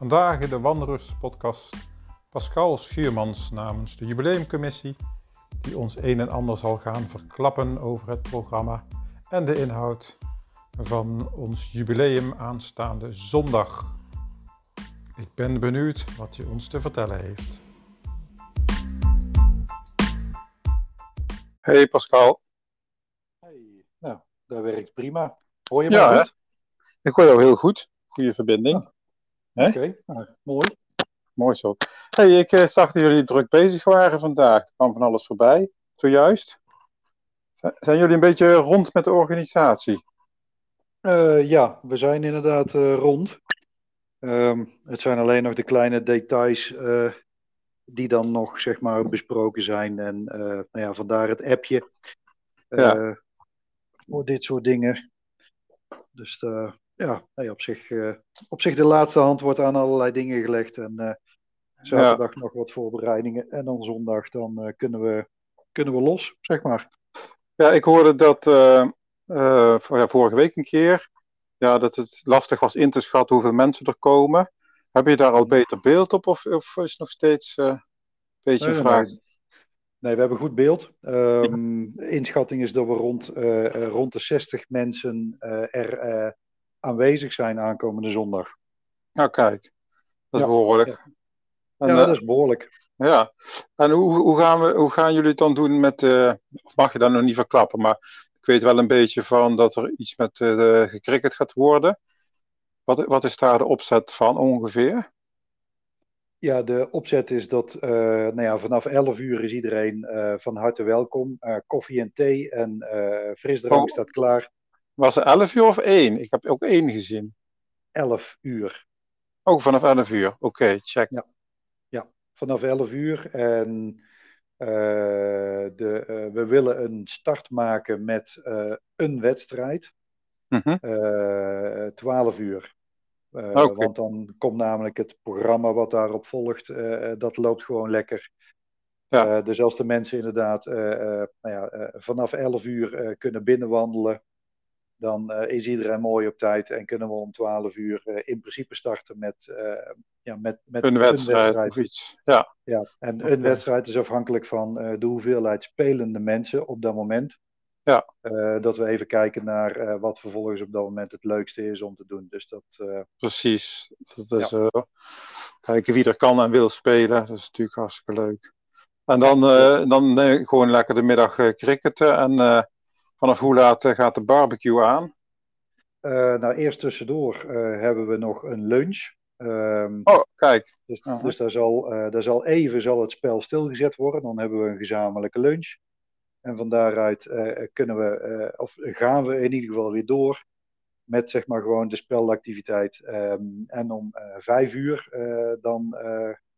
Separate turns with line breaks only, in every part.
Vandaag in de Wanderers podcast Pascal Schuurmans namens de jubileumcommissie die ons een en ander zal gaan verklappen over het programma en de inhoud van ons jubileum aanstaande zondag. Ik ben benieuwd wat hij ons te vertellen heeft. Hey Pascal.
Hey, nou, dat werkt prima. Hoor je me
Ja,
goed?
Ik hoor jou heel goed. Goede verbinding. Hè?
Oké, nou, mooi.
Mooi zo. Hey, ik eh, zag dat jullie druk bezig waren vandaag. Er kwam van alles voorbij, zojuist. Zijn zijn jullie een beetje rond met de organisatie?
Eh, ja, we zijn inderdaad eh, rond. Ehm, het zijn alleen nog de kleine details die dan nog zeg maar besproken zijn. En nou ja, vandaar het appje
Ja.
voor dit soort dingen. Dus ja, nee, op, zich, eh, op zich de laatste hand wordt aan allerlei dingen gelegd. En eh, zaterdag nog wat voorbereidingen. En dan zondag dan eh, kunnen, we, kunnen we los, zeg maar.
Ja, ik hoorde dat vorige week een keer, ja, dat het lastig was in te schatten hoeveel mensen er komen. Heb je daar al beter beeld op of, of is het nog steeds een beetje
Nee,
een vraag?
nee. Nee, we hebben goed beeld. De inschatting is dat we rond, rond de 60 mensen er aanwezig zijn aankomende zondag.
Nou, kijk, dat is
Ja,
behoorlijk.
ja.
En,
ja,
eh,
dat is behoorlijk.
Ja, en hoe, hoe, gaan we, hoe gaan jullie het dan doen met, of mag je dat nog niet verklappen, maar ik weet wel een beetje van dat er iets met gecricket gaat worden. Wat, wat is daar de opzet van ongeveer?
Ja, de opzet is dat eh, nou ja, vanaf 11 uur is iedereen van harte welkom. Koffie en thee en frisdrank
Oh.
staat klaar.
Was het 11 uur of 1? Ik heb ook 1 gezien.
11 uur.
Oh, vanaf 11 uur. Oké, check.
Vanaf 11 uur. En eh, de, eh, we willen een start maken met eh, een wedstrijd. Eh 12 uur.
Oké.
Want dan komt namelijk het programma wat daarop volgt, dat loopt gewoon lekker.
Ja.
Dus als de mensen inderdaad nou ja, vanaf 11 uur kunnen binnenwandelen, dan eh, is iedereen mooi op tijd en kunnen we om 12 uur eh, in principe starten met, eh, ja, met, met
Een wedstrijd of iets. Ja,
Ja, en een wedstrijd is afhankelijk van de hoeveelheid spelende mensen op dat moment.
Ja.
Dat we even kijken naar wat vervolgens op dat moment het leukste is om te doen. Dus dat,
precies. Dat is, kijken wie er kan en wil spelen. Dat is natuurlijk hartstikke leuk. En dan, dan gewoon lekker de middag cricketen. En vanaf hoe laat eh, gaat de barbecue aan?
eh, nou, eerst tussendoor eh, hebben we nog een lunch. Ehm,
Oh, kijk.
dus dus daar, zal, daar zal even zal het spel stilgezet worden. Dan hebben we een gezamenlijke lunch. En van daaruit kunnen we, of gaan we in ieder geval weer door met zeg maar gewoon de spelactiviteit. Ehm, en om vijf uur dan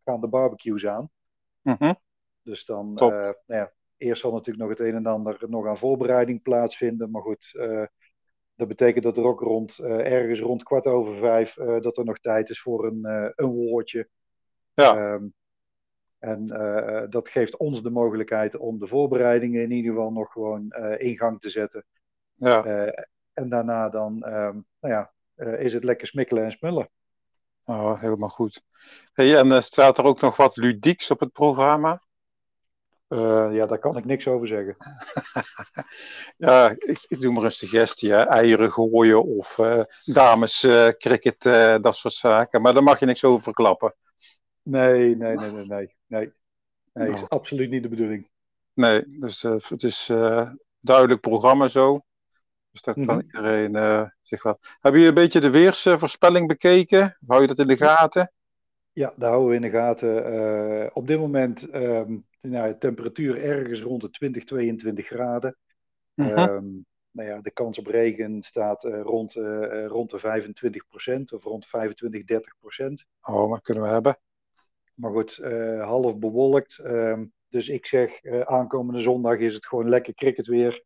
gaan de barbecues aan.
Mhm.
Dus dan, nou ja, eerst zal natuurlijk nog het een en ander nog aan voorbereiding plaatsvinden. Maar goed, eh, dat betekent dat er ook rond, eh, ergens rond kwart over vijf, eh, dat er nog tijd is voor een, een woordje.
Ja.
Ehm, en dat geeft ons de mogelijkheid om de voorbereidingen in ieder geval nog gewoon in gang te zetten.
Ja.
En daarna dan, ehm, nou ja, is het lekker smikkelen en smullen.
Oh, helemaal goed. Hey, en staat er ook nog wat ludieks op het programma?
Eh, ja, daar kan ik niks over zeggen.
Ja, ik, ik doe maar een suggestie. Hè. Eieren gooien of eh dames eh, cricket, dat soort zaken. Maar daar mag je niks over verklappen.
Nee, nee, nee, nee, nee. Nee, nee is
Nou.
absoluut niet de bedoeling.
Nee, dus het is duidelijk programma zo. Dus daar kan
Mhm.
iedereen zich wel. Heb je een beetje de weersvoorspelling bekeken? Hou je dat in de gaten?
Ja, daar houden we in de gaten. Op dit moment ehm nou, temperatuur ergens rond de 20, 22 graden.
Mhm.
Ehm, nou ja, de kans op regen staat eh, rond, eh, eh, rond de 25% of rond 25, 30%.
Oh, maar kunnen we hebben.
Maar goed, eh, half bewolkt. Ehm, dus ik zeg, eh, aankomende zondag is het gewoon lekker cricket weer.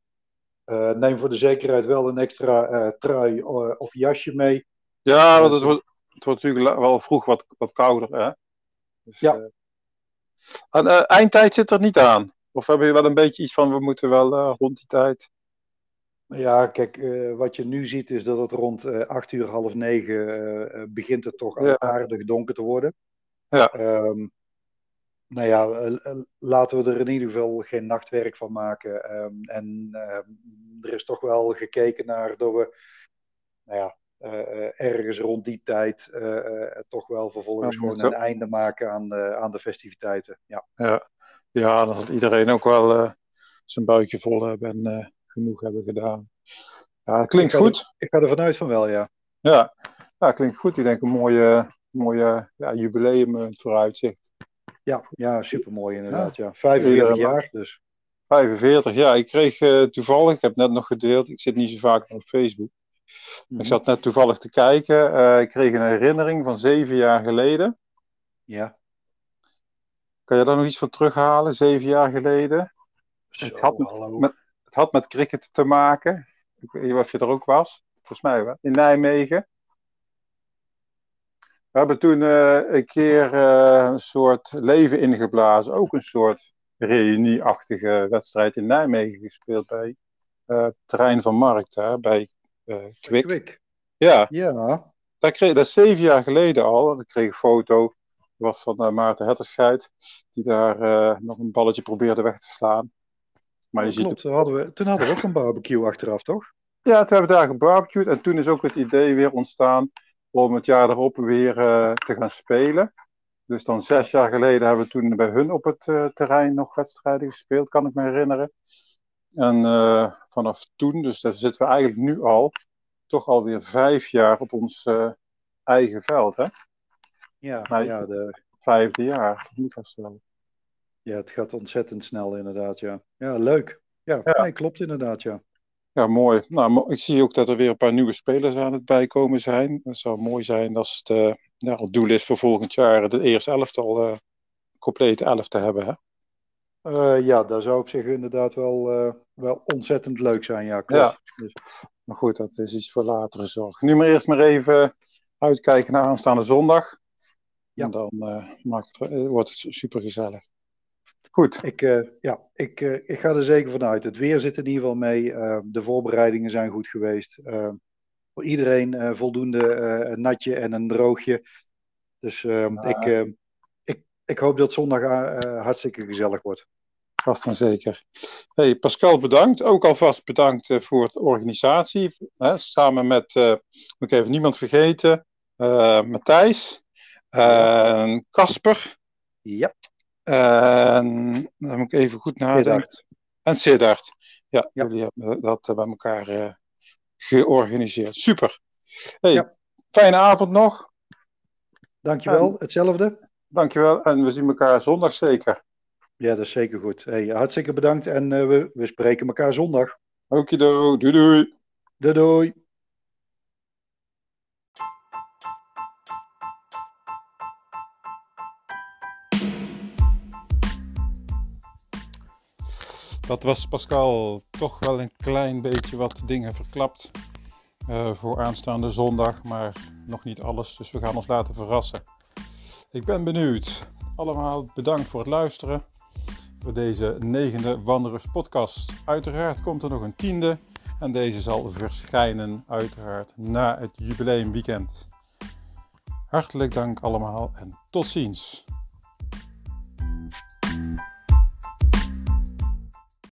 Eh, neem voor de zekerheid wel een extra eh, trui of jasje mee.
Ja, want het wordt, het wordt natuurlijk wel vroeg wat, wat kouder. Hè? Dus,
Ja.
Eh, eh, eindtijd zit er niet aan. Of hebben we wel een beetje iets van we moeten wel eh, rond die tijd?
Ja, kijk, uh, wat je nu ziet is dat het rond uh, acht uur, half negen uh, begint het toch
Ja.
aardig donker te worden.
Ja.
Ehm, nou ja, eh, laten we er in ieder geval geen nachtwerk van maken. Ehm, en ehm, er is toch wel gekeken naar dat we, nou ja, eh, eh, ergens rond die tijd eh, eh, toch wel vervolgens
Ja,
gewoon een einde maken aan de, aan de festiviteiten. Ja.
Ja, ja dan zal iedereen ook wel eh, zijn buikje vol hebben en eh, genoeg hebben gedaan. Ja, klinkt
Ik
goed.
Ik ga er vanuit van wel, ja.
Ja, ja klinkt goed. Ik denk een mooie, mooie ja, jubileum eh, vooruitzicht.
Ja, ja supermooi inderdaad. Ja. 45
Iedereen
jaar, dus
45, ja. Ik kreeg eh, toevallig, ik heb net nog gedeeld, ik zit niet zo vaak op Facebook.
Mhm.
Ik zat net toevallig te kijken. eh, ik kreeg een herinnering van zeven jaar geleden.
ja.
Kan je daar nog iets van terughalen, zeven jaar geleden?
Zo,
Het had met- Het had met cricket te maken. Ik weet niet of je er ook was. Volgens mij wel. In Nijmegen. We hebben toen eh, een keer eh, een soort leven ingeblazen. Ook een soort reunieachtige wedstrijd in Nijmegen gespeeld bij het terrein van Markt daar, bij Kwik.
Kwik.
Ja,
Ja,
daar kreeg, dat is zeven jaar geleden al. Ik kreeg een foto. Dat was van eh, Maarten Hetterscheid. Die daar eh, nog een balletje probeerde weg te slaan. Maar je
dat
ziet
klopt. Toen hadden, we, toen hadden we ook een barbecue achteraf, toch?
Ja, toen hebben we daar gebarbecued en toen is ook het idee weer ontstaan om het jaar erop weer eh, te gaan spelen. Dus dan zes jaar geleden hebben we toen bij hun op het eh, terrein nog wedstrijden gespeeld, kan ik me herinneren. En eh, vanaf toen, dus daar zitten we eigenlijk nu al, toch alweer vijf jaar op ons eh, eigen veld, hè?
Ja, ja, de,
Vijfde jaar, dat moet vast wel.
ja, het gaat ontzettend snel inderdaad, ja. Ja, leuk. Ja,
Ja.
nee, klopt inderdaad, ja.
Ja, mooi. Nou, ik zie ook dat er weer een paar nieuwe spelers aan het bijkomen zijn. Het zou mooi zijn als het, eh, ja, het doel is voor volgend jaar het eerste elftal, eh complete elf te hebben. Hè?
Ja, dat zou op zich inderdaad wel, wel ontzettend leuk zijn, ja, klopt.
Ja.
Dus,
Maar goed, dat is iets voor latere zorg. Nu maar eerst maar even uitkijken naar aanstaande zondag.
Ja.
En dan eh, maakt eh, wordt het super gezellig. Goed.
ik, eh, ja, ik, ik ga er zeker vanuit. Het weer zit in ieder geval mee. De voorbereidingen zijn goed geweest. Voor iedereen voldoende een natje en een droogje. Dus eh,
Ja.
ik, ik, ik hoop dat zondag hartstikke gezellig wordt.
Vast en zeker. Hey, Pascal, bedankt. Ook alvast bedankt eh, voor de organisatie. Hè, samen met, eh, moet ik even niemand vergeten, eh, Matthijs, en Casper.
Ja,
En dan moet ik even goed nadenken.
Siddard.
En Siddard. Ja,
Ja.
jullie hebben dat bij elkaar georganiseerd. Super. Hey,
Ja.
fijne avond nog.
Dankjewel. Hetzelfde.
Dankjewel. En we zien elkaar zondag zeker.
Ja, dat is zeker goed. Hey, hartstikke bedankt en eh, we, we spreken elkaar zondag.
Okido. Doei doei.
Doei doei.
Dat was Pascal toch wel een klein beetje wat dingen verklapt eh, voor aanstaande zondag, maar nog niet alles, dus we gaan ons laten verrassen. Ik ben benieuwd. Allemaal bedankt voor het luisteren voor deze negende Wanderers podcast. Uiteraard komt er nog een tiende en deze zal verschijnen uiteraard na het jubileumweekend. Hartelijk dank allemaal en tot ziens.